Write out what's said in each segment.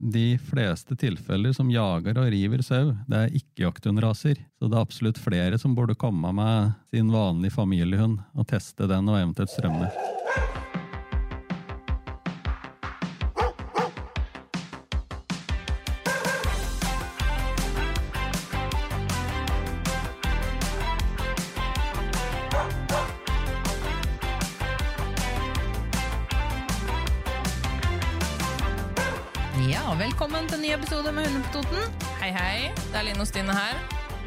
De fleste tilfeller som jager og river sau, det er ikke-jakthundraser. Så det er absolutt flere som burde komme med sin vanlige familiehund og teste den og eventuelt strømme. Episode med Hunder på Toten. Hei, hei. Det er Line og Stine her.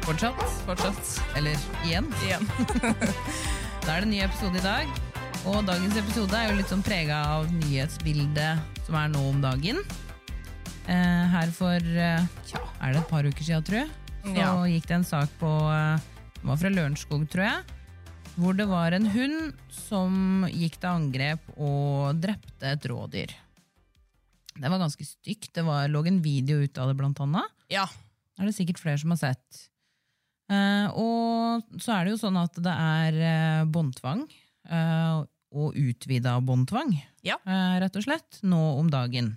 Fortsatt. Fortsatt. Eller igjen. Igjen. Da er det en ny episode i dag. Og dagens episode er jo litt sånn prega av nyhetsbildet som er nå om dagen. Eh, her for eh, tja, er det et par uker siden, tror jeg, så Ja. gikk det en sak på eh, Det var fra Lørenskog, tror jeg. Hvor det var en hund som gikk til angrep og drepte et rådyr. Det var ganske stygt. Det var, lå en video ut av det, blant annet Ja. er det sikkert flere som har sett. Eh, og så er det jo sånn at det er eh, båndtvang, eh, og utvida båndtvang, Ja. eh, rett og slett, nå om dagen.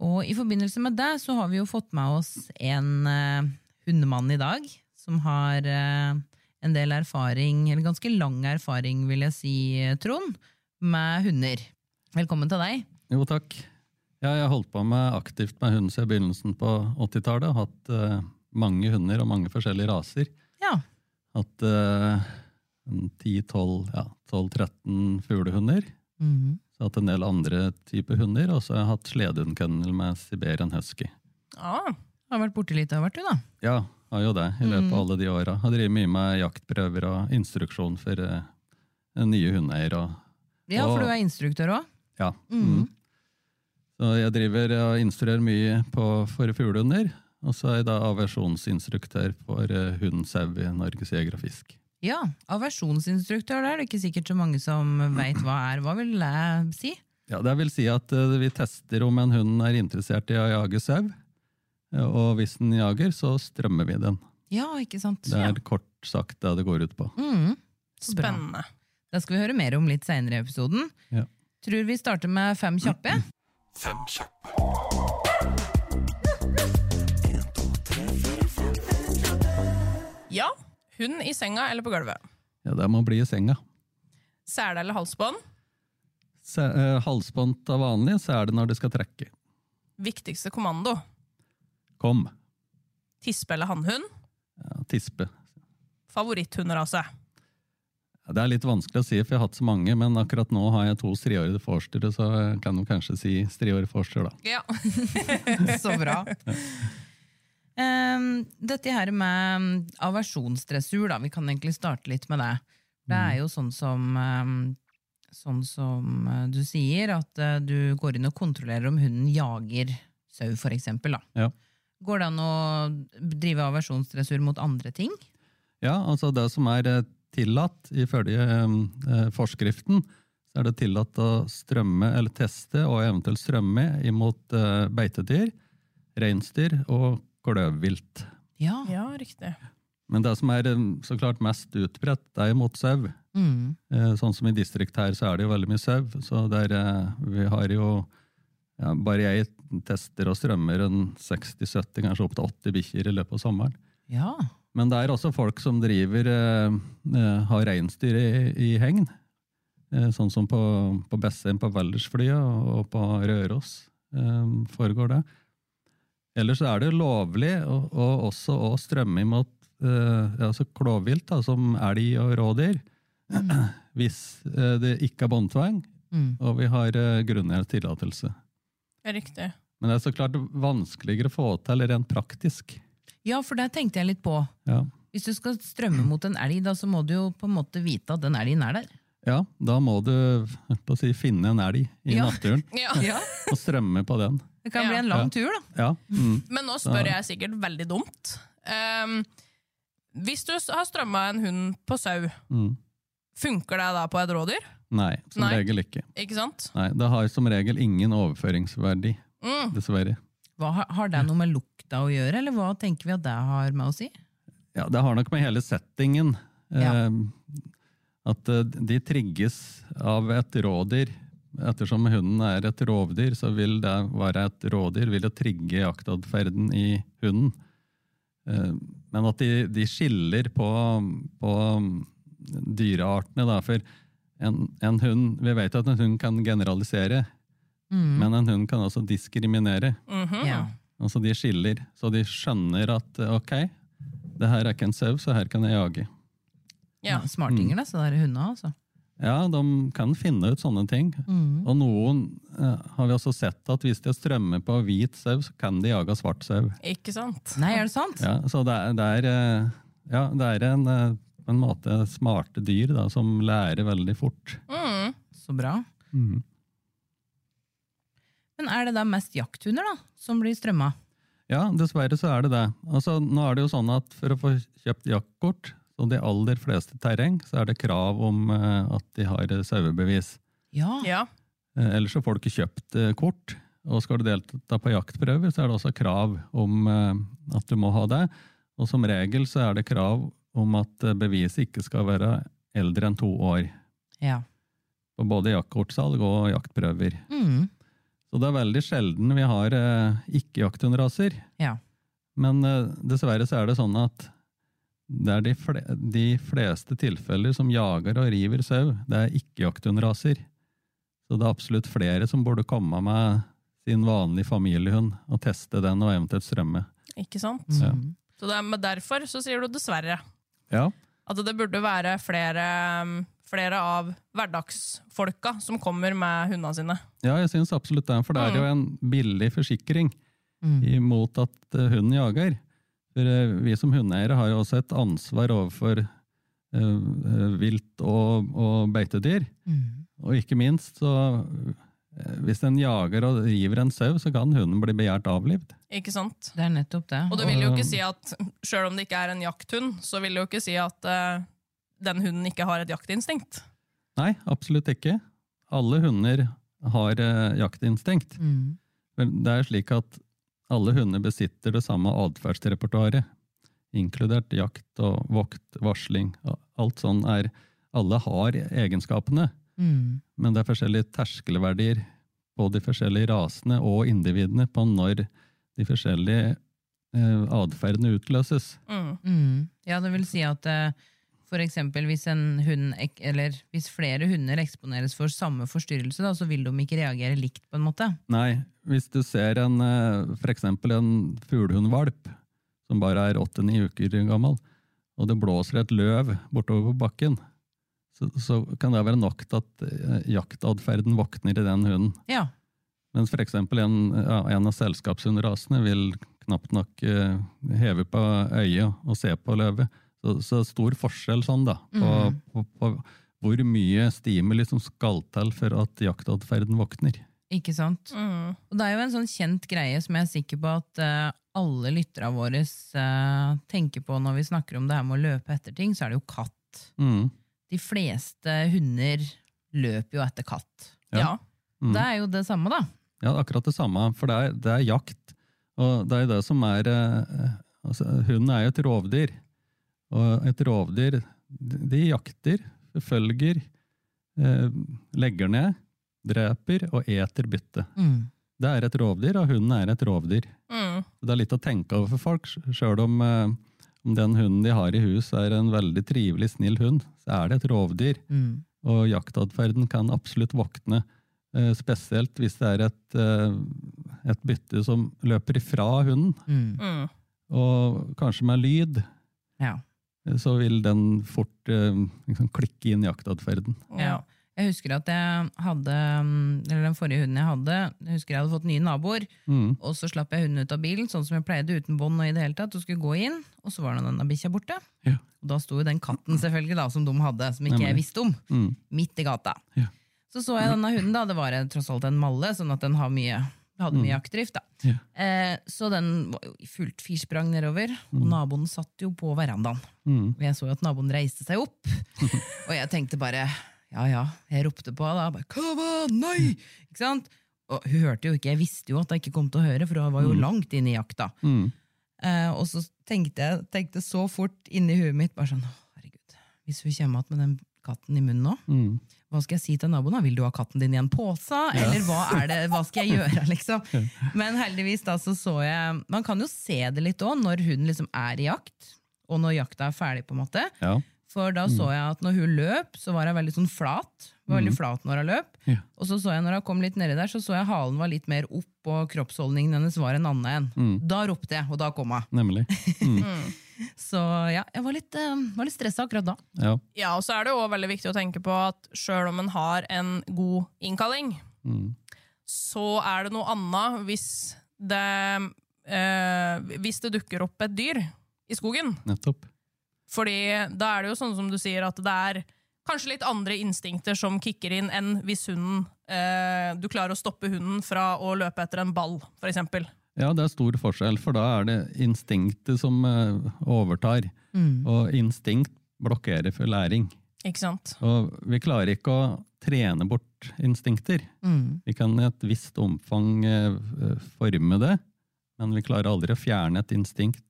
Og i forbindelse med det så har vi jo fått med oss en eh, hundemann i dag, som har eh, en del erfaring, eller ganske lang erfaring, vil jeg si, Trond, med hunder. Velkommen til deg. Jo, takk. Ja, jeg holdt på med aktivt med hund siden begynnelsen på 80-tallet. Hatt uh, mange hunder og mange forskjellige raser. Ja. Hatt uh, en 10-12, ja, 12-13 fuglehunder. Mhm. Så hatt en del andre typer hunder, og så har jeg hatt sledehundkennel med Siberian husky. Ah, Har vært borti litt av hvert, du, da. Ja, har jo det i løpet Mm. av alle de åra. Har drevet mye med jaktprøver og instruksjon for uh, nye hundeeiere. Ja, for du er instruktør òg. Ja. Mm. Så jeg driver og instruerer mye på, for fuglehunder. Og så er jeg da aversjonsinstruktør for uh, hund, sau i Norges Jeger og Fisk. Ja, aversjonsinstruktør, det er det ikke sikkert så mange som veit hva er. Hva vil det si? Ja, Det vil si at eh, vi tester om en hund er interessert i å jage sau. Eh, Og hvis den jager, så strømmer vi den. Ja, ikke sant? Det er kort sagt det det går ut på. Mm, spennende. Da skal vi høre mer om litt seinere i episoden. Ja. Tror vi starter med fem kjappe. Fem kjappe. Ja. Hund i senga eller på gulvet. Ja, Det må bli i senga. Sele eller halsbånd. Se, eh, halsbånd av vanlig, så er det når det skal trekke. Viktigste kommando. Kom. Tispe eller hannhund. Ja, tispe. Favoritthunderase. Ja, Det er litt vanskelig å si, for jeg har hatt så mange, men akkurat nå har jeg to striårede forstere, så jeg kan jo kanskje si striårede forster, da. Ja. Så bra. Um, dette her med aversjonsdressur, da. Vi kan egentlig starte litt med det. Det er jo sånn som ehm, Sånn som eh, du sier, at eh, du går inn og kontrollerer om hunden jager sau, for eksempel. Ja. Går det an å drive aversjonsdressur mot andre ting? Ja, altså det som er eh, tillatt ifølge eh, forskriften, så er det tillatt å strømme eller teste og eventuelt strømme imot eh, beitedyr, reinsdyr og kløvvilt. Ja. ja, riktig. Men det som er så klart mest utbredt, det er mot sau. Mm. Eh, Sånn som i distrikt her, så er det jo veldig mye sau. Så der, eh, vi har jo ja, Bare jeg tester og strømmer en 60-70, kanskje opp til 80 bikkjer i løpet av sommeren. ja. Men det er også folk som driver eh, eh, har reinsdyr i, i hegn. Eh, sånn som på, på Bessheim på Valdersflyet og, og på Røros eh, foregår det. Ellers så er det lovlig å, å også å strømme imot eh, altså klovvilt, da, som elg og rådyr. Hvis eh, det ikke er båndtvang, Mm. og vi har eh, grunngjort tillatelse. Riktig. Men det er så klart vanskeligere å få til rent praktisk. Ja, for det tenkte jeg litt på. Ja. Hvis du skal strømme mot en elg, da, så må du jo på en måte vite at den elgen er der. Ja, da må du på å si, finne en elg i Ja. naturen Ja. Ja. og strømme på den. Det kan Ja. bli en lang Ja. tur, da. Ja. Mm. Men nå spør jeg sikkert veldig dumt. Um, hvis du har strømma en hund på sau, Mm. funker det da på et rådyr? Nei, som Nei. regel ikke. Ikke sant? Nei, Det har som regel ingen overføringsverdi, Mm. dessverre. Hva, har- har det noe med lukta å gjøre, eller hva tenker vi at det har med å si? Ja, Det har nok med hele settingen Ja. eh, At eh, de trigges av et rådyr. Ettersom hunden er et rovdyr, så vil det være et rådyr, vil det trigge jaktadferden i hunden. Eh, men at de, de skiller på, på dyreartene, da. For en, en hund Vi vet at en hund kan generalisere, men en hund kan også diskriminere. Mhm. Ja. Altså de skiller, så de skjønner at eh, ok, det her er ikke en sau, så her kan jeg jage. Ja. Smartinger, da, så det er hundene, altså. Ja, de kan finne ut sånne ting. Mm. Og noen eh, har vi også sett at hvis de strømmer på hvit sau, så kan de jage svart sau. Ikke sant? Nei, er det sant? Ja, så det er, det er, eh, ja, det er en, eh, en måte smarte dyr da, som lærer veldig fort. Mm. Så bra. Mhm. Men er det da mest jakthunder da, som blir strømma? Ja, dessverre så er det det. Altså, nå er det jo sånn at for å få kjøpt jaktkort, på de aller fleste terreng, så er det krav om eh, at de har eh, sauebevis. Ja. Ja. Eh, Ellers så får du ikke kjøpt kort. Og skal du delta på jaktprøver, så er det også krav om at du må ha det. Og som regel så er det krav om at beviset ikke skal være eldre enn to år. ja. På både jaktkortsalg og jaktprøver. Mm. Så det er veldig sjelden vi har eh, ikke-jakthundraser. Ja. Men eh, dessverre så er det sånn at det er de, fle de fleste tilfeller som jager og river sau, det er ikke-jakthundraser. Så det er absolutt flere som burde komme med sin vanlige familiehund og teste den og eventuelt strømme. Ikke sant? Ja. Mm. Så det er, derfor så sier du dessverre. Ja, At det burde være flere, um, flere av hverdagsfolka som kommer med hundene sine. ja jeg syns absolutt det, for det er jo en billig forsikring Mm. imot at eh, hunden jager. For eh, vi som hundeeiere har jo også et ansvar overfor eh, vilt og, og beitedyr. Mm. Og ikke minst, så hvis en jager og river en sau, så kan hunden bli begjært avlivd. Ikke sant? Det er nettopp det. Og det vil jo ikke si at, sjøl om det ikke er en jakthund, så vil det jo ikke si at den hunden ikke har et jaktinstinkt. Nei, absolutt ikke. Alle hunder har eh, jaktinstinkt. Mm. Men det er slik at alle hunder besitter det samme atferdsrepertoaret, inkludert jakt og vokt, varsling. og Alt sånn er Alle har egenskapene, Mm. men det er forskjellige terskelverdier på de forskjellige rasene og individene på når de forskjellige eh, atferdene utløses. Mm. Mm. Ja, det vil si at eh, eksempel hvis en hund, eller hvis flere hunder eksponeres for samme forstyrrelse, da, så vil de ikke reagere likt på en måte. Nei, hvis du ser en, eh, for eksempel en fuglehundvalp som bare er åtte-ni uker gammel, og det blåser et løv bortover på bakken, så, så kan det være nok til at eh, jaktadferden våkner i den hunden. Ja. Mens for eksempel en, en av selskapshundrasene vil knapt nok eh, heve på øyet og se på løvet. Så, så stor forskjell sånn da, på, mm. på, på hvor mye stimuli som skal til for at jaktadferden våkner. Ikke sant? Mm. Og det er jo en sånn kjent greie som jeg er sikker på at uh, alle lytterne våre uh, tenker på når vi snakker om det her med å løpe etter ting, så er det jo katt. Mm. De fleste hunder løper jo etter katt. Ja. Ja. Mm. Det er jo det samme, da. Ja, akkurat det samme, for det er, det er jakt. Og det er jo det som er uh, altså, Hunden er jo et rovdyr. Og et rovdyr, de, jakter, forfølger, eh, legger ned, dreper og eter bytte. Mm. Det er et rovdyr, og hunden er et rovdyr. Mm. Det er litt å tenke over for folk, sjøl om, eh, om den hunden de har i hus er en veldig trivelig, snill hund, så er det et rovdyr. Mm. Og jaktadferden kan absolutt våkne, eh, spesielt hvis det er et, eh, et bytte som løper ifra hunden, Mm. Mm. og kanskje med lyd, Ja. Eh, så vil den fort eh, liksom klikke inn jaktadferden. Ja. Jeg husker at jeg hadde, mm, eller den forrige hunden jeg hadde, jeg husker jeg hadde fått nye naboer, Mm. og så slapp jeg hunden ut av bilen, sånn som jeg pleide, uten bånd og i det hele tatt, og skulle gå inn, og så var denne bikkja borte. Ja. Og da sto jo den katten selvfølgelig da, som de hadde, som ikke jeg visste om, Mm. midt i gata. Ja. Så så jeg denne hunden da, det var tross alt en malle, sånn at den har mye Vi hadde mye jaktdrift, da. Ja. Eh, så den var jo i fullt firsprang nedover, og naboen satt jo på verandaen. Mm. Og jeg så jo at naboen reiste seg opp, og jeg tenkte bare ja ja, jeg ropte på da. Bare, Kava, nei! Ikke sant? Og hun hørte jo ikke, jeg visste jo at jeg ikke kom til å høre, for hun var jo langt inne i jakta. Mm. Eh, og så tenkte jeg tenkte så fort inni huet mitt bare sånn, herregud, hvis hun kommer igjen med den katten i munnen nå, Mm. hva skal jeg si til naboen? da? Vil du ha katten din i en pose? Eller hva, er det, hva skal jeg gjøre? liksom? Men heldigvis da så så jeg Man kan jo se det litt òg, når hun liksom er i jakt, og når jakta er ferdig. på en måte. Ja. For da så jeg at når hun løp, så var hun veldig sånn flat. Var veldig flat når hun løp. Ja. Og så så jeg når hun kom litt nedi der, så så jeg halen var litt mer opp, og kroppsholdningen hennes var en annen en. Da ropte jeg, og da kom hun. Nemlig. Så ja, jeg var litt, uh, litt stressa akkurat da. Ja. Ja, og så er det jo også veldig viktig å tenke på at sjøl om en har en god innkalling, Mm. så er det noe annet hvis det, eh, hvis det dukker opp et dyr i skogen. Nettopp. Fordi da er det jo sånn som du sier, at det er kanskje litt andre instinkter som kicker inn enn hvis hunden eh, Du klarer å stoppe hunden fra å løpe etter en ball, eksempel. Ja, det er stor forskjell, for da er det instinktet som overtar. overtar. Og instinkt blokkerer for læring. Ikke sant? Og vi klarer ikke å trene bort instinkter. Vi kan i et visst omfang eh, forme det, men vi klarer aldri å fjerne et instinkt.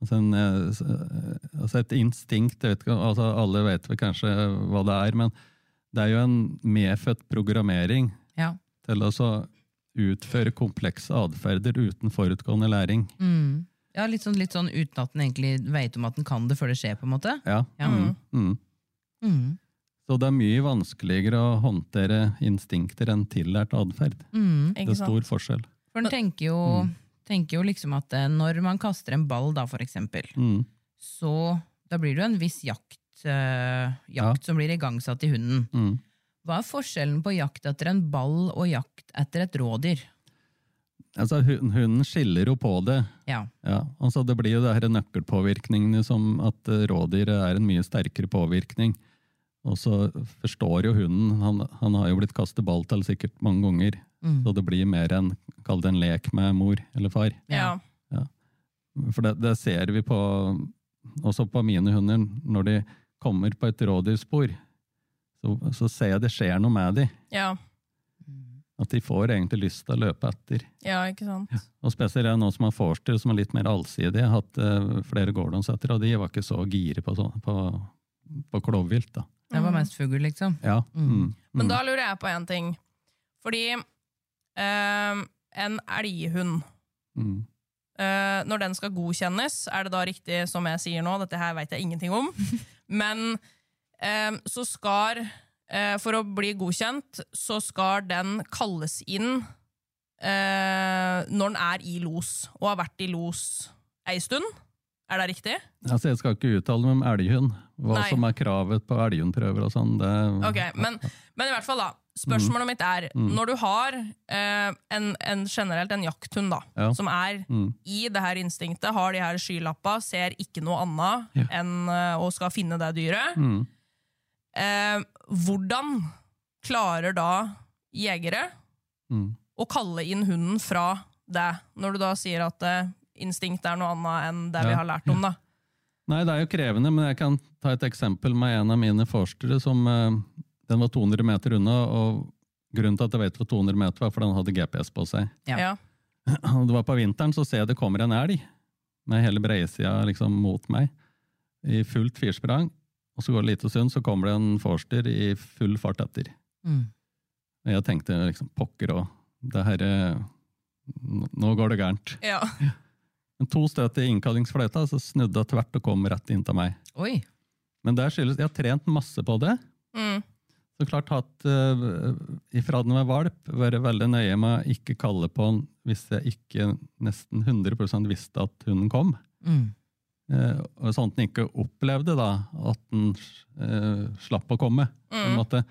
Altså, en, eh, eh, altså et instinkt, vet ikke, altså alle vet vel kanskje hva det er, men det er jo en medfødt programmering Ja. til å så utføre komplekse atferder uten forutgående læring. Mm. Ja, litt sånn, litt sånn uten at den egentlig vet om at den kan det før det skjer, på en måte. Ja. Ja. Mm. Mm. Mm. Så det er mye vanskeligere å håndtere instinkter enn tillært atferd. Mm. Det er stor forskjell. For den tenker jo, tenker jo liksom at eh, når man kaster en ball, da, for eksempel, Mm. så da blir det jo en viss jakt, øh, jakt som blir igangsatt i hunden. Hva er forskjellen på jakt etter en ball og jakt etter et rådyr? Altså, hu- hunden skiller jo på det. Ja. Ja, altså Det blir jo det nøkkelpåvirkningen, nøkkelpåvirkningene som at rådyr rådyret er en mye sterkere påvirkning. Og så forstår jo hunden Han, han har jo blitt kastet ball til sikkert mange ganger. Mm. Så det blir mer en, kall det en lek med mor eller far. Ja. For det, det ser vi på også på mine hunder. Når de kommer på et rådyrspor, så, så ser jeg det skjer noe med dem. Ja. At de får egentlig lyst til å løpe etter. ja, ikke sant? Og spesielt jeg nå som har forster, som er litt mer allsidig. Jeg har hatt uh, flere gårdonsetter, og de var ikke så gire på, på, på klovvilt. da. Det var mest fugl, liksom. Ja. Mm. Men Mm. da lurer jeg på en ting. Fordi uh, en elghund Mm. Uh, når den skal godkjennes, er det da riktig som jeg sier nå, dette her vet jeg ingenting om, men så skal eh, For å bli godkjent, så skal den kalles inn eh, når den er i los, og har vært i los ei stund. Er det riktig? Altså, Jeg skal ikke uttale meg om elghund. Hva Nei. som er kravet på elghundprøver og sånn. det... Ok, men, men i hvert fall da Spørsmålet mitt er, når du har eh, en, en generelt en jakthund da, Ja. som er Mm. i det her instinktet, har de her skylappa, ser ikke noe annet Ja. enn eh, å skal finne det dyret. Mm. Eh, hvordan klarer da jegere Mm. å kalle inn hunden fra det, når du da sier at eh, instinkt er noe annet enn det vi har lært om? da? Nei, det er jo krevende, men jeg kan ta et eksempel med en av mine forstere som eh, Den var 200 meter unna, og grunnen til at jeg vet hvor 200 meter var, for den hadde GPS på seg. Ja. Ja. Det var på vinteren, så ser jeg det kommer en elg med hele breisida liksom mot meg, i fullt firsprang. Og så går det lite stund, så kommer det en forster i full fart etter. Mm. Og jeg tenkte liksom pokker òg, det her eh, Nå går det gærent. Ja. Men to støt i innkallingsfløyta, så snudde hun tvert og kom rett inn til meg. Oi. Men det skyldes Jeg har trent masse på det. Mm. Så klart hatt uh, ifra den var valp, være veldig nøye med å ikke kalle på den hvis jeg ikke nesten 100% visste at hunden kom. Mm. Eh, og sånn at den ikke opplevde da at den uh, slapp å komme. på en Mm. måte.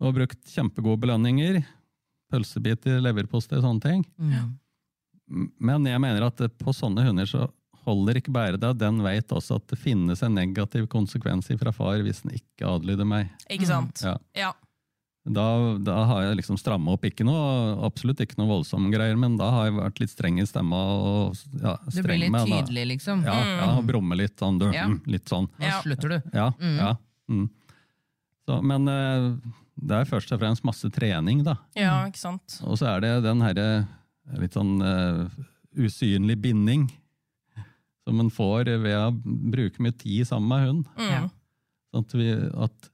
Og brukt kjempegode belønninger. Pølsebiter, leverposter, og sånne ting. Mm. Men jeg mener at på sånne hunder så holder ikke bare det. Den vet også at det finnes en negativ konsekvens fra far hvis den ikke adlyder meg. Ikke sant? Ja. Ja. Da, da har jeg liksom stramma opp. Ikke noe, absolutt ikke noe voldsomme greier, men da har jeg vært litt streng i stemma. og ja, du blir litt med, da. tydelig, liksom. Ja, ja, og brumme litt sånn. Du, Ja. mm, litt sånn. Da slutter du. Ja, ja. Mm. Så, men eh, det er først og fremst masse trening, da. Ja, ikke sant. Og så er det den herre litt sånn uh, usynlig binding som en får ved å bruke mye tid sammen med hund. Mm. Ja. Sånn at, vi, at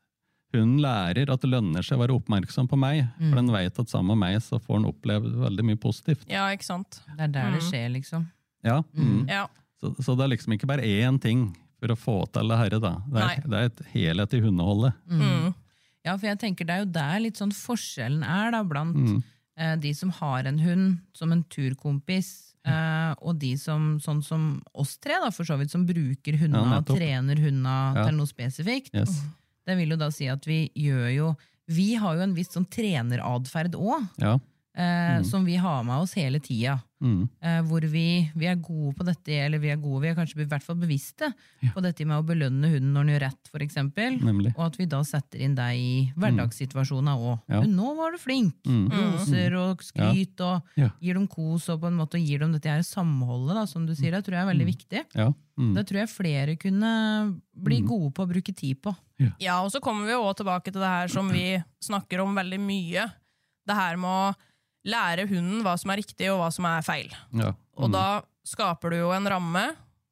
hunden lærer at det lønner seg å være oppmerksom på meg. For den vet at sammen med meg så får den oppleve veldig mye positivt. Ja, ikke sant. Det er der det Mm. skjer, liksom. Ja, mm. Ja. Så, så det er liksom ikke bare én ting for å få til det herre, da. Det er, det er et helhet i hundeholdet. Mm. Ja, for jeg tenker det er jo der litt sånn forskjellen er, da, blant Mm. eh, de som har en hund som en turkompis, eh, og de som, sånn som oss tre, da, for så vidt, som bruker Ja, hundene og trener hundene Ja. til noe spesifikt. Yes. Det vil jo da si at vi gjør jo Vi har jo en viss sånn treneratferd òg, Ja. eh, som vi har med oss hele tida. Mm. Eh, hvor vi, vi er gode på dette, eller vi er gode, vi er kanskje i hvert fall bevisste på dette med å belønne hunden når den gjør rett, for eksempel. Og at vi da setter inn deg i hverdagssituasjoner òg. Ja. 'Nå var du flink!' Mm. Roser og skryt, og Ja. gir dem kos, og på en måte gir dem dette her samholdet, da, som du sier. Det tror jeg er veldig viktig. Ja. Mm. Det tror jeg flere kunne bli gode på å bruke tid på. Ja, og så kommer vi jo også tilbake til det her som vi snakker om veldig mye. Det her med å lære hunden hva som er riktig og hva som er feil. Ja. Og da skaper du jo en ramme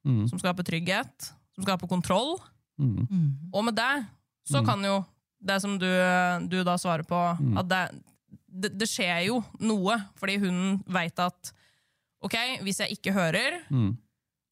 Mm. som skaper trygghet, som skaper kontroll. Mm. Og med det så kan jo det som du, du da svarer på, at det, det, det skjer jo noe, fordi hunden veit at ok, hvis jeg ikke hører, Mm.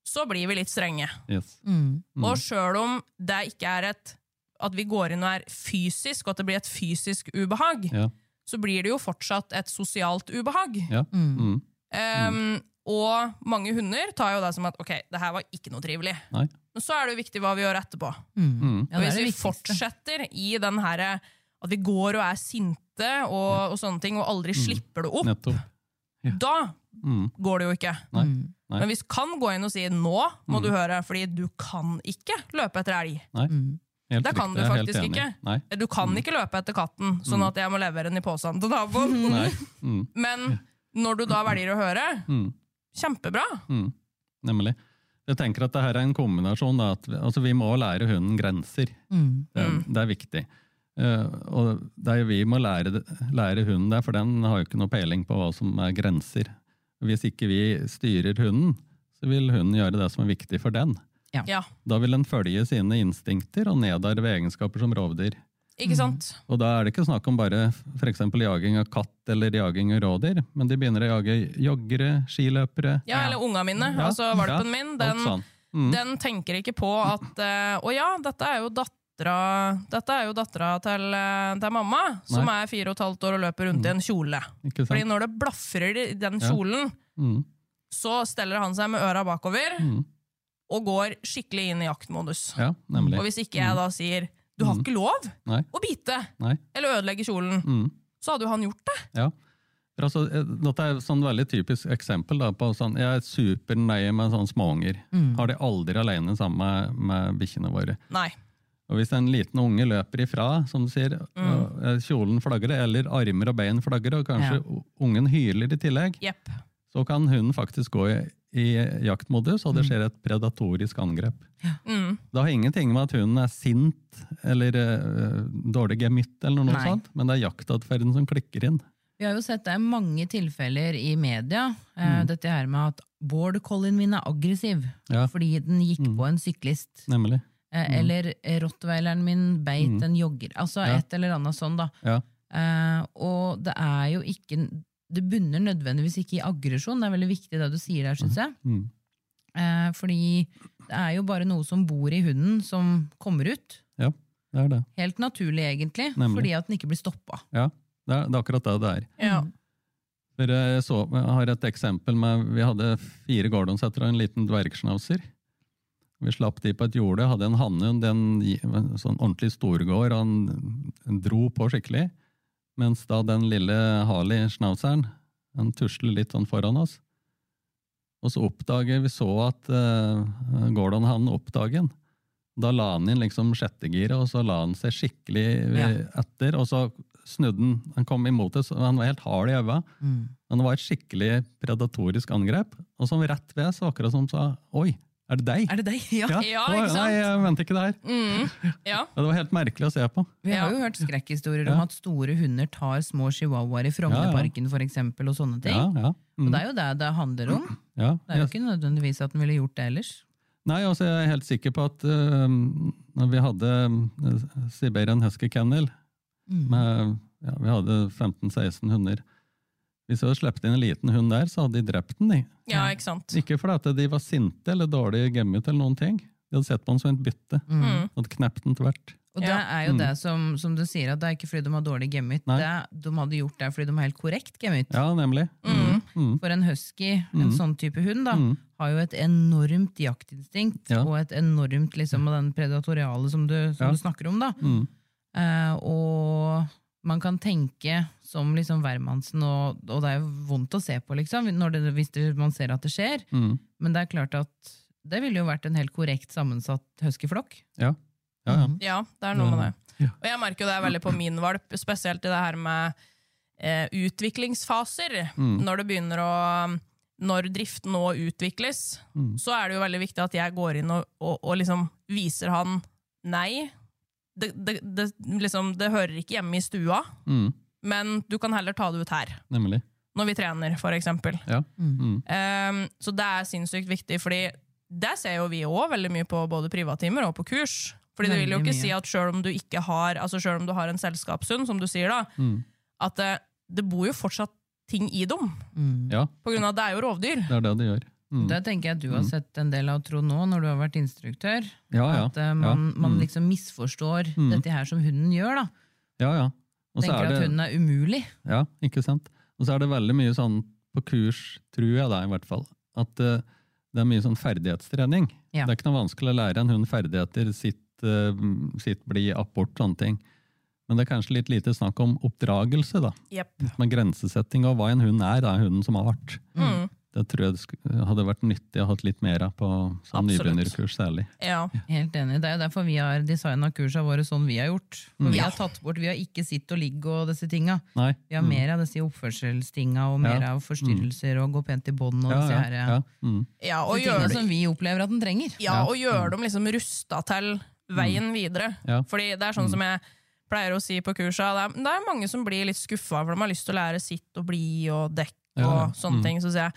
så blir vi litt strenge. Yes. Mm. Og sjøl om det ikke er et at vi går inn og er fysisk, og at det blir et fysisk ubehag, Ja. Så blir det jo fortsatt et sosialt ubehag. Ja. Mm. Um, og mange hunder tar jo det som at ok, det her var ikke noe trivelig. Nei. Men så er det jo viktig hva vi gjør etterpå. Mm. Ja, og er hvis vi viktigste. fortsetter i den herre at vi går og er sinte og, og sånne ting, og aldri slipper det opp, ja. da Mm. går det jo ikke. Nei. Mm. Nei. Men vi kan gå inn og si 'nå må du høre', fordi du kan ikke løpe etter elg. Nei. Mm. Helt Det kan riktig, du faktisk ikke. Nei. Du kan ikke løpe etter katten, sånn at jeg må levere den i posen til naboen. Mm. Men når du da velger å høre, Mm. kjempebra. Mm. Nemlig. Jeg tenker at det her er en kombinasjon. Da, at vi, altså vi må lære hunden grenser. Mm. Det, det er viktig. Uh, og det er jo vi må lære, lære hunden det, for den har jo ikke noe peiling på hva som er grenser. Hvis ikke vi styrer hunden, så vil hunden gjøre det som er viktig for den. Ja, Da vil den følge sine instinkter og nedarve egenskaper som rovdyr. ikke sant? Og da er det ikke snakk om bare f.eks. jaging av katt eller jaging av rådyr, men de begynner å jage joggere, skiløpere Ja, eller unga mine. Ja, Altså valpen min, den, sånn. Mm. den tenker ikke på at eh, Å ja, dette er jo datter Dette er jo dattera til, eh, til mamma, som er fire og et halvt år og løper rundt i en kjole. Fordi når det blafrer i den Ja. kjolen, Mm. så steller han seg med øra bakover Mm. Og går skikkelig inn i jaktmodus. Ja. Og hvis ikke jeg da sier 'du har ikke lov Nei. å bite' Nei. eller ødelegge kjolen, Mm. så hadde jo han gjort det. Ja. Altså, eh, dette er et sånn veldig typisk eksempel da, på sånn, jeg er supernøye med sånne småunger. Har de aldri alene sammen med, med bikkjene våre. Nei. Og hvis en liten unge løper ifra, som du sier, mm. eh, kjolen flagrer, eller armer og bein flagrer, og kanskje Ja. ungen hyler i tillegg, yep. så kan hunden faktisk gå i, i jaktmodus, og det skjer et predatorisk angrep. Mm. Det har ingenting med at hunden er sint eller uh, dårlig gemytt, eller noe Nei. sånt, men det er jaktatferden som klikker inn. Vi har jo sett det i mange tilfeller i media, eh, Mm. dette her med at border collien min er aggressiv Ja. fordi den gikk Mm. på en syklist. Nemlig. Eh, Eller rottweileren min beit Mm. en jogger. Altså Ja. et eller annet sånn, da. Ja. Eh, og det er jo ikke Det bunner nødvendigvis ikke i aggresjon. Det er veldig viktig det du sier der, syns jeg. Mm. Eh, fordi det er jo bare noe som bor i hunden, som kommer ut. Ja, det er det. Helt naturlig, egentlig, Nemlig. fordi at den ikke blir stoppa. Ja, det er, det er akkurat det det er. Ja. For jeg, så, jeg har et eksempel med Vi hadde fire gordonsetter og en liten dvergschnauzer. Vi slapp de på et jorde, hadde en hannhund, en en sånn ordentlig storgård, og han dro på skikkelig. Mens da den lille Harley-schnauzeren, han tusler litt sånn foran oss. Og så oppdager vi så at uh, Gordon-hannen oppdager den. Da la han inn liksom sjettegiret, og så la han seg skikkelig Ja. etter, og så snudde han, han kom imot oss, og han var helt hard i øynene. Mm. Men det var et skikkelig predatorisk angrep. Og som rett ved så akkurat som sa Oi, er det deg? Er det deg? Ja. Ja, ja ikke sant? Nei, jeg venter ikke det her. Mm. Ja. Det var helt merkelig å se på. Vi har jo hørt skrekkhistorier Ja. om at store hunder tar små chihuahuaer i Frognerparken for eksempel, og sånne ting. Ja, ja. Og Mm. det er jo det det handler om. ja. Det er jo ikke nødvendigvis at den ville gjort det ellers. Nei, altså jeg er helt sikker på at uh, når vi hadde uh, Siberian Husky Kennel Mm. med, ja, Vi hadde 15-16 hunder. Hvis vi hadde sluppet inn en liten hund der, så hadde de drept den. De. ja, ikke sant. Ikke fordi at de var sinte eller dårlig gemmet, eller noen ting. De hadde sett på den som et bytte. Mm. Hadde knept den tvert. Og det er jo Mm. det som, som du sier, at det er ikke fordi de har dårlig gemmet. Det er- De hadde gjort det fordi de har helt korrekt gemmet. Ja, nemlig. Mm. Mm. For en husky, en Mm. sånn type hund, da, Mm. har jo et enormt jaktinstinkt, Ja. og et enormt liksom, av den predatoriale som du, som Ja. du snakker om. da. Mm. Eh, og man kan tenke som liksom hvermannsen, og, og det er jo vondt å se på, liksom, når det, hvis det, man ser at det skjer. Mm. Men det er klart at det ville jo vært en helt korrekt sammensatt huskyflokk. Ja. Ja, ja. Mhm. Ja, det er noe med det. Ja. Og jeg merker jo det veldig på min valp, spesielt i det her med eh, utviklingsfaser. Mm. Når det begynner å Når driften nå utvikles, Mm. så er det jo veldig viktig at jeg går inn og, og, og liksom viser han nei. Det, det, det, liksom, det hører ikke hjemme i stua, Mm. men du kan heller ta det ut her. Nemlig. Når vi trener, for eksempel. Ja. Mm. Um, så det er sinnssykt viktig, fordi det ser jo vi òg veldig mye på både privattimer og på kurs. Fordi det vil jo ikke mye. si at sjøl om du ikke har Altså selv om du har en selskapshund, som du sier, da, Mm. at det, det bor jo fortsatt ting i dem. Mm. Ja, På grunn av at det er jo rovdyr. det er det det gjør. Mm. Det tenker jeg du har Mm. sett en del av, Trond, nå, når du har vært instruktør. Ja, ja. At uh, man, ja. man Mm. liksom misforstår Mm. dette her som hunden gjør. da. ja, ja. Og så Tenker er at hunden er umulig. Ja, ikke sant? Og så er det veldig mye sånn på kurs, tror jeg da i hvert fall, at uh, det er mye sånn ferdighetstrening. Ja. Det er ikke noe vanskelig å lære en hund ferdigheter, sitt, uh, sitt bli, apport, sånne ting. Men det er kanskje litt lite snakk om oppdragelse, da. Yep. Med grensesetting og hva en hund er, da, hunden som har vært. Mm. Det tror jeg det hadde vært nyttig å ha litt mer av på sånn nybegynnerkurs særlig. Ja. Helt enig. Det er jo derfor vi har designa kursa våre sånn vi har gjort. For Mm. Vi har tatt bort, vi har ikke sitt og ligg og disse tinga. Nei? Vi har mer av disse oppførselstinga og mer Ja. av forstyrrelser og gå pent i bånd og Ja, disse ja, her, ja. Mm. ja, og gjøre tinga som vi opplever at den trenger. Ja, og gjøre dem liksom rusta til veien videre. Ja. Fordi det er sånn som jeg pleier å si på kursa, det er, det er mange som blir litt skuffa, for de har lyst til å lære sitt og bli og dekk og Ja, ja. sånne Mm. ting. Så sier jeg,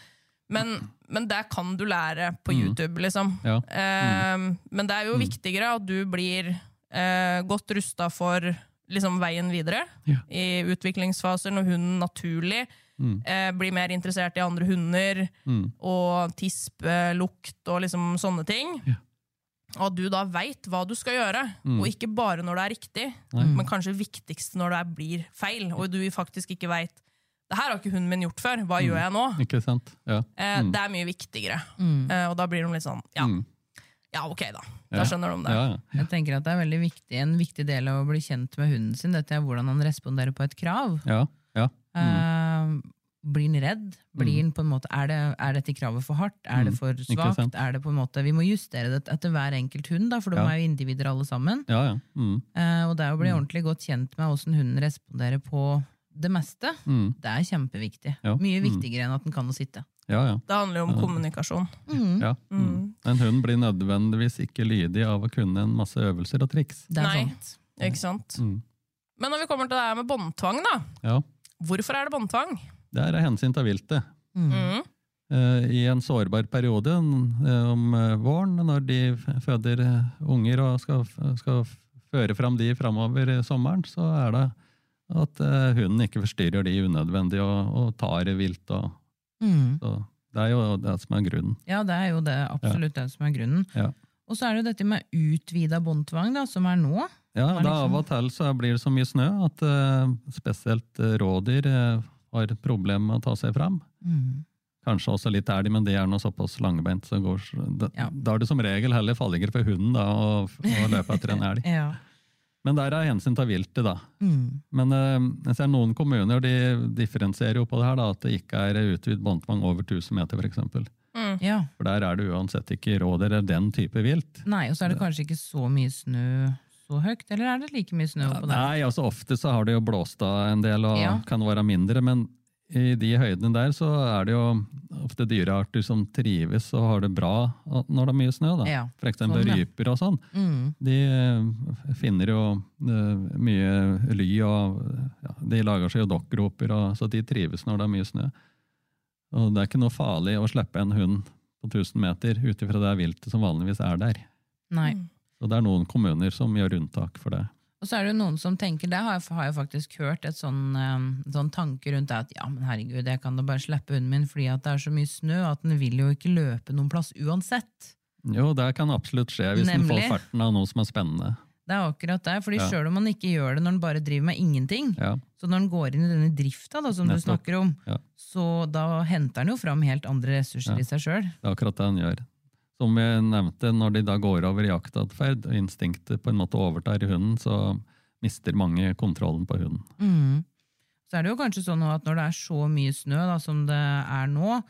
men, men det kan du lære på Mm. YouTube, liksom. Ja. Eh, men det er jo Mm. viktigere at du blir eh, godt rusta for liksom, veien videre Ja. i utviklingsfaser, når hunden naturlig Mm. eh, blir mer interessert i andre hunder Mm. og tisp, eh, og liksom sånne ting. Og at du da veit hva du skal gjøre, Mm. og ikke bare når det er riktig, men kanskje viktigst når det blir feil, og du faktisk ikke veit det her har ikke hunden min gjort før, hva gjør jeg nå? Ikke sant? Ja. Eh, Mm. Det er mye viktigere. Mm. Eh, og da blir de litt sånn ja, Mm. ja ok, da. Ja. Da skjønner de det. Ja, ja. Jeg tenker at det er veldig viktig, En viktig del av å bli kjent med hunden sin, dette er hvordan han responderer på et krav. ja. ja. Mm. Eh, blir han redd? Blir han på en måte, er, det, er dette kravet for hardt? Er det Mm, for svakt? Er det på en måte, vi må justere det etter hver enkelt hund, da, for de Ja. er jo individer alle sammen. ja, ja. Mm. Eh, og det er å bli Mm. ordentlig godt kjent med hvordan hunden responderer på det meste. Mm. Det er kjempeviktig. Ja. Mye Mm. viktigere enn at den kan å sitte. ja, ja. Det handler jo om Ja. kommunikasjon. Mm. ja. Mm. En hund blir nødvendigvis ikke lydig av å kunne en masse øvelser og triks. Det er Nei. sant. Ikke sant? Mm. Men når vi kommer til det her med båndtvang, da. Ja. Hvorfor er det båndtvang? Det er av hensyn til viltet. Mm. Mm. Eh, I en sårbar periode eh, om eh, våren, når de føder unger og skal, skal føre fram de framover sommeren, så er det at uh, hunden ikke forstyrrer de unødvendig og, og tar vilt. Og, Mm. så det er jo det som er grunnen. Ja, det er jo det, absolutt det som er grunnen. Ja. Og så er det jo dette med utvida båndtvang, som er nå. Ja, er da liksom- Av og til så blir det så mye snø at uh, spesielt eh, rådyr uh, har problemer med å ta seg fram. Mm. Kanskje også litt elg, men de er noe såpass langbeint. Så går, da, Ja. da er det som regel heller fallinger for hunden da, å løpe etter en elg. Ja. Men der er hensyn til viltet, da. Mm. Men eh, jeg ser noen kommuner de differensierer jo på det her, da, at det ikke er utvidet båndtvang over 1000 meter, f.eks. Mm. ja. for der er det uansett ikke råd eller den type vilt. Nei, og så er det kanskje ikke så mye snø så høyt, eller er det like mye snø oppå der? Nei, altså ofte så har det jo blåst av en del og Ja. kan være mindre, men i de høydene der så er det jo ofte dyrearter som trives og har det bra når det er mye snø. Da. Ja, eksempel sånn, ja. ryper og sånn. Mm. De eh, finner jo eh, mye ly og ja, de lager seg jo dokkroper, så de trives når det er mye snø. Og det er ikke noe farlig å slippe en hund på 1000 meter ut ifra det viltet som vanligvis er der. Nei. Så det er noen kommuner som gjør unntak for det. Og så er det jo noen som tenker, det har jeg, har jeg faktisk hørt et sånn, eh, sånn tanke rundt det, at ja, men herregud, jeg kan da bare slippe hunden min fordi at det er så mye snø at den vil jo ikke løpe noen plass uansett. Jo, det kan absolutt skje hvis den får farten av noe som er spennende. Det er akkurat det, fordi Ja. selv om man ikke gjør det når den bare driver med ingenting, Ja, så når den går inn i denne drifta da, som du snakker om, Ja. så da henter den jo fram helt andre ressurser Ja. i seg sjøl. det er akkurat det han gjør. Som jeg nevnte, når de da går over i jaktatferd, og instinktet på en måte overtar hunden, så mister mange kontrollen på hunden. Mm. Så er det jo kanskje sånn at når det er så mye snø da, som det er nå,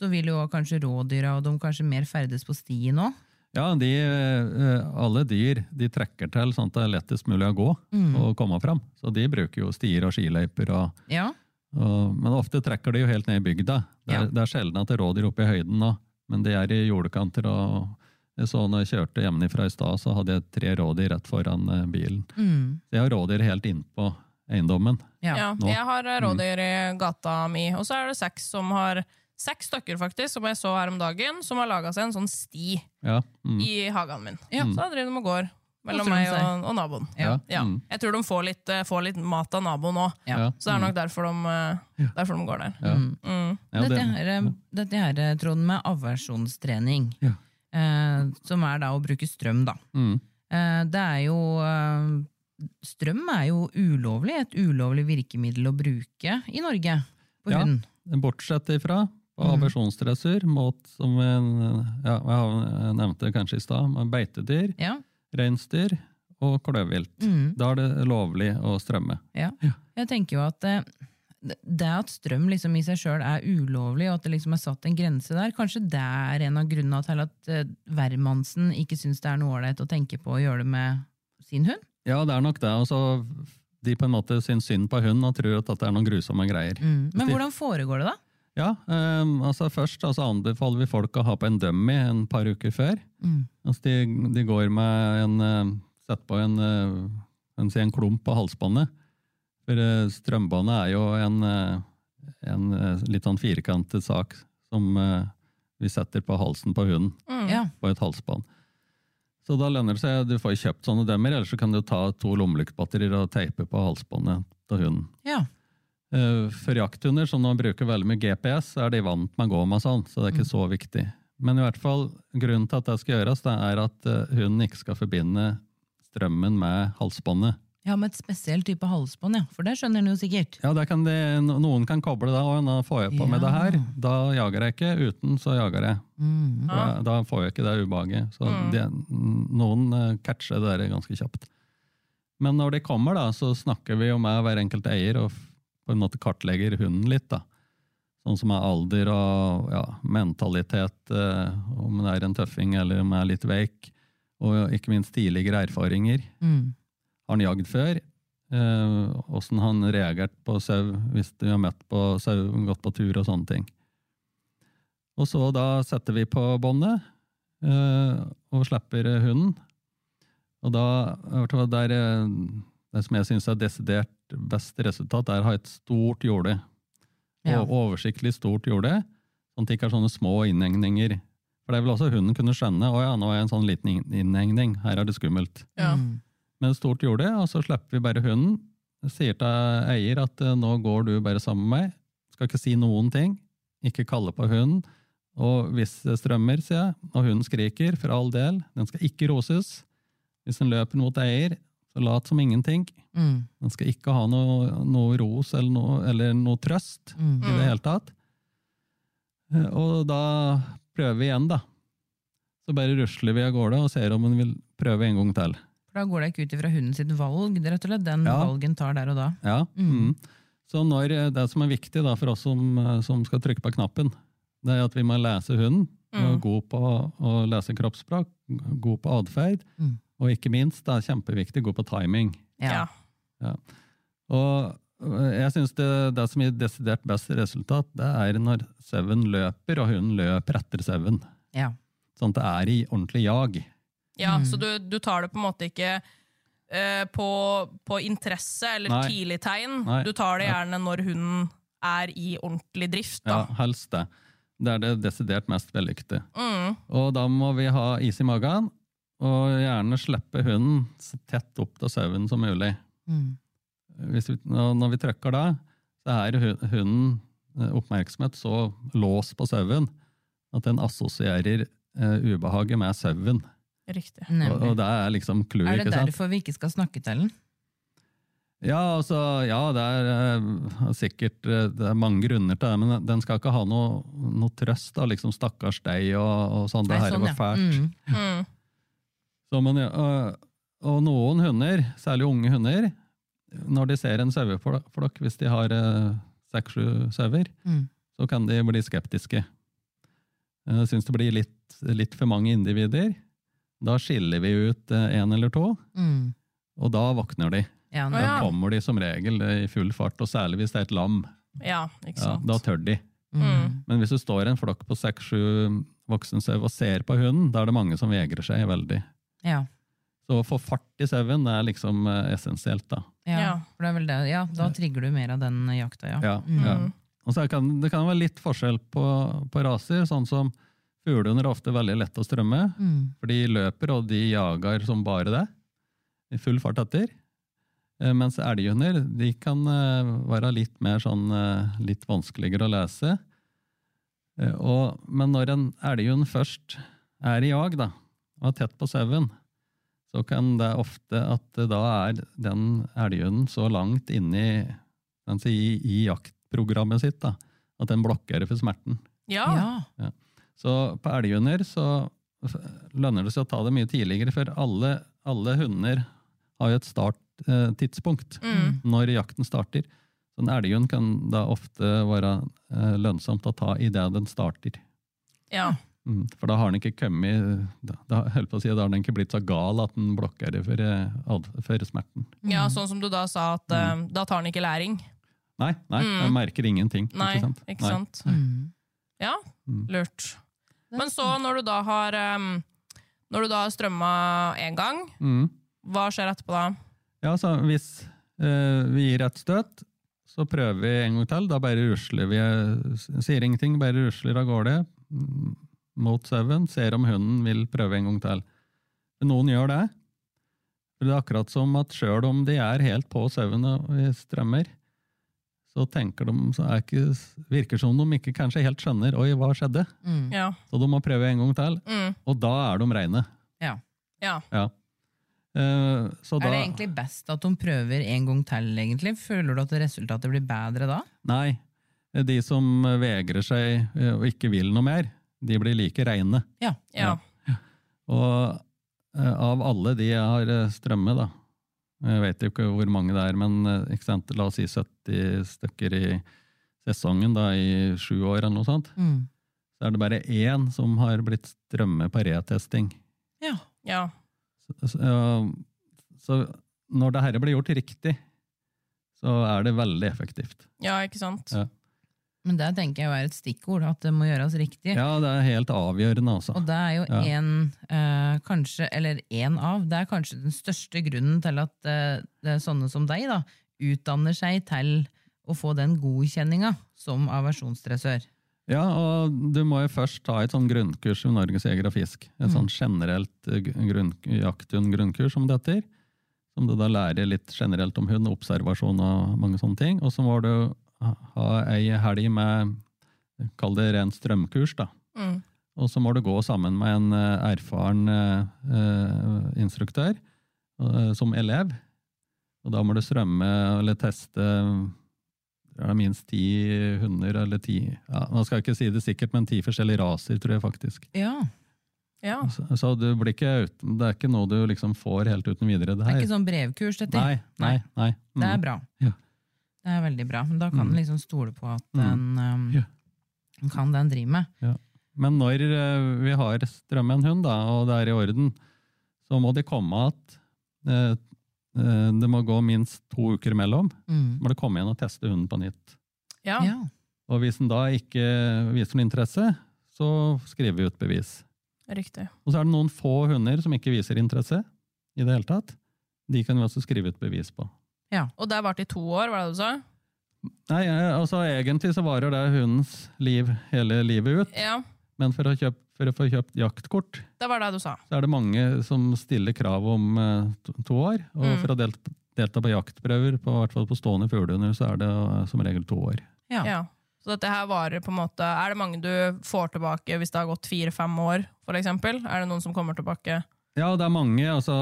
så vil jo kanskje rådyra og de kanskje mer ferdes på stien òg. Ja, de, eh, alle dyr de trekker til sånn at det er lettest mulig å gå Mm. og komme fram. Så de bruker jo stier og skiløyper. Og, Ja. og, men ofte trekker de jo helt ned i bygda. Det er, Ja. det er sjelden at det rådyr oppe i høyden nå, men det er i jordekanter. og jeg så når jeg kjørte hjemmefra i stad, så hadde jeg tre rådyr rett foran eh, bilen. Mm. Så jeg har rådyr helt innpå eiendommen. ja. Ja, jeg har eh, rådyr i gata mi, og så er det seks som har Seks stykker, faktisk, som jeg så her om dagen, som har laga seg en sånn sti Ja, mm. i hagen min. Ja. Så da driver de og går mellom meg og, og naboen. ja. Ja. Mm. Jeg tror de får litt, eh, får litt mat av naboen òg, så det er nok derfor de, eh, derfor de går der. Ja. Mm. Mm. Dette, det- her, dette her, Trond, med aversjonstrening, Ja. eh, som er da å bruke strøm, da. Mm. Eh, det er jo eh, Strøm er jo ulovlig, et ulovlig virkemiddel å bruke i Norge på Ja. hund. Bortsett ifra på Mm. mot, som vi, ja, jeg nevnte kanskje i stad, beitedyr, Ja. Reinsdyr og kløvvilt. Mm. Da er det lovlig å strømme. Ja. Jeg tenker jo at eh, det at strøm liksom i seg sjøl er ulovlig, og at det liksom er satt en grense der, kanskje det er en av grunnene til at uh, hvermannsen ikke syns det er noe ålreit å tenke på å gjøre det med sin hund? Ja, det er nok det. altså de på en måte syns synd på hunden og tror at det er noen grusomme greier. Mm. Men hvordan foregår det, da? Ja, um, altså Først altså anbefaler vi folk å ha på en dummy en par uker før. Mm. Altså de, de går med en eh, Sett på en, eh, en, en klump på halsbåndet. For eh, strømbåndet er jo en, eh, en litt sånn firkantet sak som vi setter på halsen på hunden. Mm. Ja. på et halsbånd. Så da lønner det seg, du får kjøpt sånne demmer, eller så kan du ta to lommelyktbatterier og teipe på halsbåndet til hunden. ja. Eh, For jakthunder som bruker veldig mye GPS, er de vant med å gå med sånn, så det er ikke så viktig. Men i hvert fall, grunnen til at det skal gjøres, det er at eh, hunden ikke skal forbinde strømmen med halsbåndet. Ja, med et spesiell type halsbånd, ja. For det skjønner du jo sikkert. Ja, kan de, Noen kan koble det, og da får jeg på med det her. Da jager jeg ikke, uten så jager jeg. Mm. Da, da får jeg ikke det ubehaget. Så det, noen eh, catcher det der ganske kjapt. Men når de kommer, da, så snakker vi jo med hver enkelt eier og på en måte kartlegger hunden litt. da. Sånn som er alder og ja, mentalitet, eh, om det er en tøffing eller om det er litt veik. Og ikke minst tidligere erfaringer. Mm. Har han jagd før? Eh, Åssen han reagert på sau hvis du har møtt på sau, gått på tur og sånne ting. Og så da setter vi på båndet eh, og slipper eh, hunden. Og da der, eh, Det som jeg syns er desidert best resultat, er å ha et stort jorde. Ja. Og oversiktlig stort jorde, sånn at det ikke er sånne små innhegninger. For det vil også hunden kunne skjønne å ja, nå er jeg en sånn liten inn- innhegning, her er det skummelt Ja. Men et stort jorde, og så slipper vi bare hunden. Sier til eier at eh, nå går du bare sammen med meg. Skal ikke si noen ting. Ikke kalle på hunden. Og hvis det strømmer, sier jeg, og hunden skriker, for all del, den skal ikke roses. Hvis den løper mot eier, så lat som ingenting. Mm. Han skal ikke ha noe, noe ros eller noe, eller noe trøst Mm. i det hele tatt. Eh, Og da prøver vi igjen, da. Så bare rusler vi av gårde og ser om hun vil prøve en gang til. For da går det ikke ut ifra hunden sitt valg, er rett og slett den Ja. valgen tar der og da. Ja. Mm. Mm. Så når, eh, det som er viktig da, for oss som, eh, som skal trykke på knappen, det er at vi må lese hunden. Mm. Og god på å lese kroppsspråk, god på atferd, Mm. og ikke minst, det er kjempeviktig, gå på timing. Ja. Ja. Og øh, jeg syns det, det som gir desidert best resultat, det er når sauen løper, og hunden løper etter sauen. ja. Sånn at det er i ordentlig jag. Ja, Mm. Så du, du tar det på en måte ikke eh, på, på interesse eller Nei. tidlig tegn. Nei. Du tar det Ja. gjerne når hunden er i ordentlig drift. Ja, helst det. Det er det desidert mest vellykkede. Mm. Og da må vi ha is i magen, og gjerne slippe hunden så tett opp til sauen som mulig. Mm. Hvis vi, når vi trykker da, så er hunden eh, oppmerksomhet så låst på sauen at den assosierer eh, ubehaget med sauen. Riktig. Og, og det er liksom clou, Er det derfor vi ikke skal snakke til den? Ja, altså, ja, det er eh, sikkert det er mange grunner til det, men den skal ikke ha noe, noe trøst da, liksom, stakkars deg og, og sånn. Det her sånn, var ja. Mm. Mm. Så, men, og, og noen hunder, særlig unge hunder, når de ser en saueflokk, hvis de har eh, seks-sju sauer, Mm. så kan de bli skeptiske. Jeg syns det blir litt, litt for mange individer. Da skiller vi ut én eller to, Mm. og da våkner de. Ja, Da kommer de som regel i full fart, og særlig hvis det er et lam. Ja, ikke Ja, da tør de. Mm. Men hvis du står i en flokk på seks-sju voksensau og ser på hunden, da er det mange som vegrer seg veldig. ja. Så å få fart i sauen er liksom eh, essensielt, da. Ja. For det er vel det. Ja, da trigger du mer av den jakta, ja. Ja, Mm. ja. Og så kan, det kan være litt forskjell på, på raser, sånn som fuglehunder er ofte veldig lett å strømme, Mm. for de løper og de jager som bare det, i full fart etter. Eh, Mens elghunder, de kan eh, være litt mer sånn, eh, litt vanskeligere å lese. Og, men når en elghund først er i jag, da, og er tett på sauen, så kan det ofte at da er den elghunden så langt inne i, si, i, i jaktprogrammet sitt da, at den blokkerer for smerten. Ja. Ja. Så på elghunder så lønner det seg å ta det mye tidligere, for alle, alle hunder har jo et starttidspunkt Mm. når jakten starter. Så en elghund kan da ofte være eh, lønnsomt å ta idet den starter. ja. Mm, For da har den ikke kommet da, da, på å si, da har den ikke blitt så gal at den blokkerer for, eh, for smerten. ja, sånn som du da sa, at mm. da tar den ikke læring. Nei, nei, Mm. den merker ingenting. Nei, ikke sant? ikke sant? Mm. Ja, Mm. lurt. Men så, når du da har um, Når du da har strømma én gang, Mm. hva skjer etterpå da? Ja, så hvis uh, vi gir et støt, så prøver vi en gang til. Da bare rusler vi, eh, sier ingenting, bare rusler av gårde mm, mot sauen, ser om hunden vil prøve en gang til. Men Noen gjør det. For det er akkurat som at sjøl om de er helt på sauen og vi strømmer, så tenker de, så er ikke, virker som de ikke kanskje helt skjønner oi, hva skjedde. Mm. Ja. Så de må prøve en gang til, Mm. og da er de reine. Ja. ja. Ja. Uh, så da, Er det egentlig best at de prøver en gang til, egentlig? Føler du at resultatet blir bedre da? Nei, de som vegrer seg eh, og ikke vil noe mer, de blir like reine. Ja. ja. Og eh, av alle de jeg har strømme, strømmet, da, jeg vet jo ikke hvor mange det er, men eh, la oss si 70 stykker i sesongen da, i sju år eller noe sånt, Mm. så er det bare én som har blitt strømmet på retesting. Ja. ja. Så, så, så når det her blir gjort riktig, så er det veldig effektivt. Ja, ikke sant? Ja. Men det tenker jeg jo er et stikkord, at det må gjøres riktig. Ja, det er helt avgjørende, altså. Og det er jo Ja. en, eh, kanskje, eller en av, det er kanskje den største grunnen til at eh, det er sånne som deg da, utdanner seg til å få den godkjenninga som aversjonsdressør. Ja, og du må jo først ta et sånn grunnkurs i Norges Jeger og Fisk. Et Mm. sånn generelt eh, grunn, jakthund-grunnkurs, som det heter. Som du da lærer litt generelt om hund, observasjon og mange sånne ting. Og så må du ha- ei helg med, kall det rent strømkurs, da. Mm. Og så må du gå sammen med en eh, erfaren eh, eh, instruktør eh, som elev. Og da må du strømme eller teste er det minst ti hunder, eller ti ja, Nå skal jeg ikke si det sikkert, men ti forskjellige raser, tror jeg faktisk. Ja, Ja. Så, så du blir ikke uten, det er ikke noe du liksom får helt uten videre. Det Det er ikke sånn brevkurs, dette. Nei, nei, nei. Det er Mm. bra. Ja. Det er veldig bra. Men da kan Mm. en liksom stole på at Mm. den um, Ja. kan den drive med. Men når eh, vi har strømme en hund, da, og det er i orden, så må de komme at eh, eh, det må gå minst to uker imellom. Mm. må det komme igjen og teste hunden på nytt. Ja. Ja. Og hvis den da ikke viser noen interesse, så skriver vi ut bevis. Riktig. Og så er det noen få hunder som ikke viser interesse i det hele tatt. De kan vi også skrive ut bevis på. Og det varte i to år, var det du sa? Nei, altså Egentlig så varer det hundens liv hele livet ut, Ja, men for å, kjøpe, for å få kjøpt jaktkort, det var det du sa. så er det mange som stiller krav om eh, to, to år. Og Mm. for å delta, delta på jaktprøver, på, i hvert fall på stående fuglehunder, så er det eh, som regel to år. Ja. Ja. Så dette her varer på en måte Er det mange du får tilbake hvis det har gått fire-fem år, for eksempel? Er det noen som kommer tilbake? Ja, det er mange. altså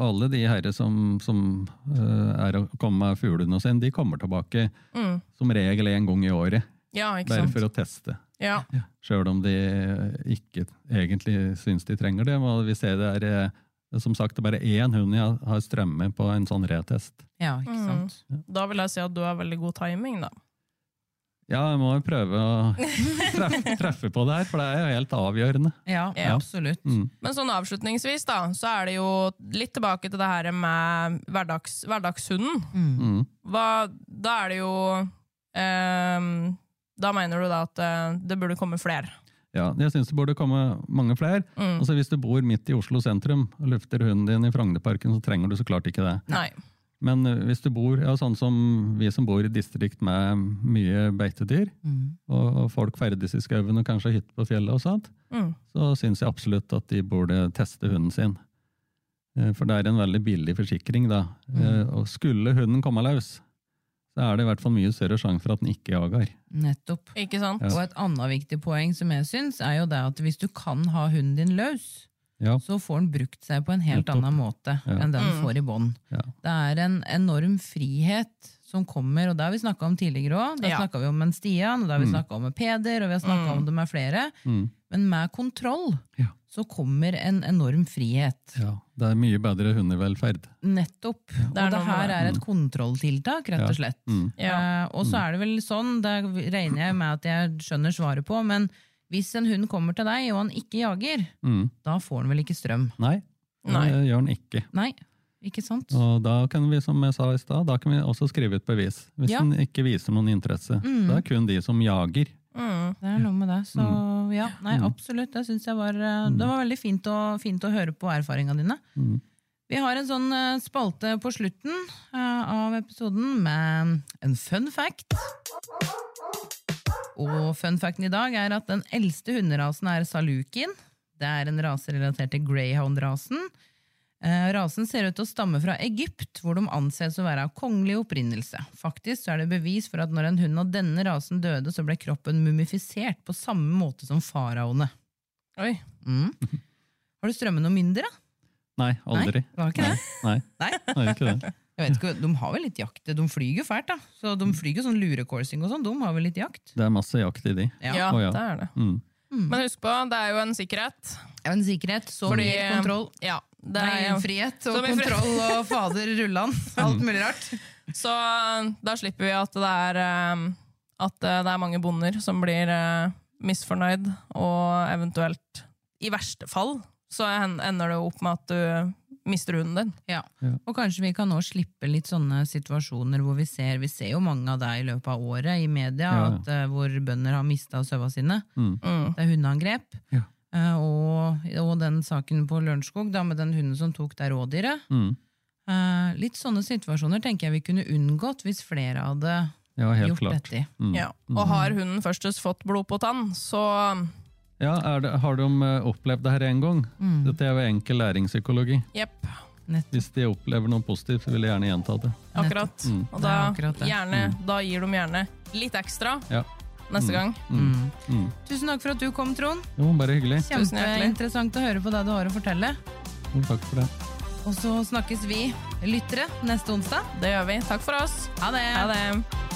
Alle de herre som, som uh, er å komme med fuglehundene sine, de kommer tilbake Mm. som regel en gang i året. Ja, ikke Bare sant? for å teste. Ja. Sjøl om de ikke egentlig syns de trenger det. Vi ser det er eh, som sagt det er bare én hund jeg har strømme på en sånn retest. ja, ikke Mm. sant. Da vil jeg si at du har veldig god timing, da. Ja, jeg må jo prøve å treffe, treffe på det her, for det er jo helt avgjørende. Ja, Ja. absolutt. Mm. Men sånn avslutningsvis, da, så er det jo litt tilbake til det her med hverdags, hverdagshunden. Mm. Hva, da er det jo ehm, Da mener du da at eh, det burde komme flere. Ja, jeg syns det burde komme mange flere. Mm. Altså Hvis du bor midt i Oslo sentrum og lufter hunden din i Frognerparken, så trenger du så klart ikke det. Nei. Men eh, hvis du bor, ja, sånn som vi som bor i distrikt med mye beitedyr, Mm. og, og folk ferdes i skauen og kanskje har hytte på fjellet og sånt, Mm. så syns jeg absolutt at de burde teste hunden sin. Eh, For det er en veldig billig forsikring, da. Mm. Og skulle hunden komme løs, så er det i hvert fall mye større sjanse for at den ikke jager. Nettopp. Ikke sant? Ja. Og et annet viktig poeng som jeg syns, er jo det at hvis du kan ha hunden din løs, Ja, så får den brukt seg på en helt Nettopp. annen måte Ja. enn den du Mm. får i bånd. ja. Det er en enorm frihet som kommer, og det har vi snakka om tidligere òg. Da Ja. snakka vi om en Stian, og da har vi Mm. snakka om en Peder, og vi har snakka Mm. om det med flere. Mm. Men med kontroll Ja. så kommer en enorm frihet. ja. Det er mye bedre hundevelferd. Nettopp. Det er og det her er et kontrolltiltak, rett og slett. Mm. Ja. Eh, og så er det vel sånn, det regner jeg med at jeg skjønner svaret på, men hvis en hund kommer til deg og han ikke jager, Mm. da får han vel ikke strøm? Nei, det gjør han ikke. Nei, ikke sant? Og da kan vi, som jeg sa i sted, da kan vi også skrive ut bevis. Hvis Ja. den ikke viser noen interesse. Mm. Det er kun de som jager. Mm. Det er noe med det. Så ja, nei, Mm. absolutt. Det syns jeg var, eh, det var veldig fint å, fint å høre på erfaringene dine. Mm. Vi har en sånn eh, spalte på slutten eh, av episoden med en fun fact. Og fun facten i dag er at den eldste hunderasen er salukin. Det er en rase relatert til greyhound-rasen. Eh, Rasen ser ut til å stamme fra Egypt, hvor de anses å være av kongelig opprinnelse. Faktisk så er det bevis for at når en hund av denne rasen døde, så ble kroppen mumifisert på samme måte som faraoene. Oi. Mm. Har du strømmet noe mindre? Nei, aldri. Nei, var ikke det. Nei, Nei. Nei. er ikke det. Jeg vet ikke, De har vel litt jakt? De flyger jo fælt, da. Så De flyger sånn lurecoursing og sånn. De har vel litt jakt? Det er masse jakt i de. Ja, oh, ja. det er det. Mm. Men husk på, det er jo en sikkerhet. Ja, en sikkerhet, så Fordi- mye kontroll. Ja, det er jo frihet og kontroll og fader rullan. Alt mulig rart. Så da slipper vi at det er um, At uh, det er mange bonder som blir uh, misfornøyd, og eventuelt, i verste fall, så ender det opp med at du mister hunden din. Ja. Ja. Og kanskje vi kan nå slippe litt sånne situasjoner hvor vi ser Vi ser jo mange av det i løpet av året i media, Ja. at, uh, hvor bønder har mista sauene sine. Mm. Mm. Det er hundeangrep. Ja. Uh, og, og den saken på Lørenskog med den hunden som tok det rådyret. Mm. Uh, litt sånne situasjoner tenker jeg vi kunne unngått hvis flere hadde Ja, helt gjort klart. dette. Mm. Ja. Og har hunden først fått blod på tann, så Ja, er det, Har de eh, opplevd det her en gang? Mm. Dette er jo enkel læringspsykologi. Yep. Hvis de opplever noe positivt, så vil de gjerne gjenta det. akkurat. Mm. Og da, akkurat gjerne, da gir de gjerne litt ekstra Ja. neste gang. Mm. Mm. Tusen takk for at du kom, Trond. Jo, bare hyggelig. Kjempeinteressant å høre på det du har å fortelle. Jo, takk for det. Og så snakkes vi lyttere neste onsdag. Det gjør vi. Takk for oss. Ha det! Ha det.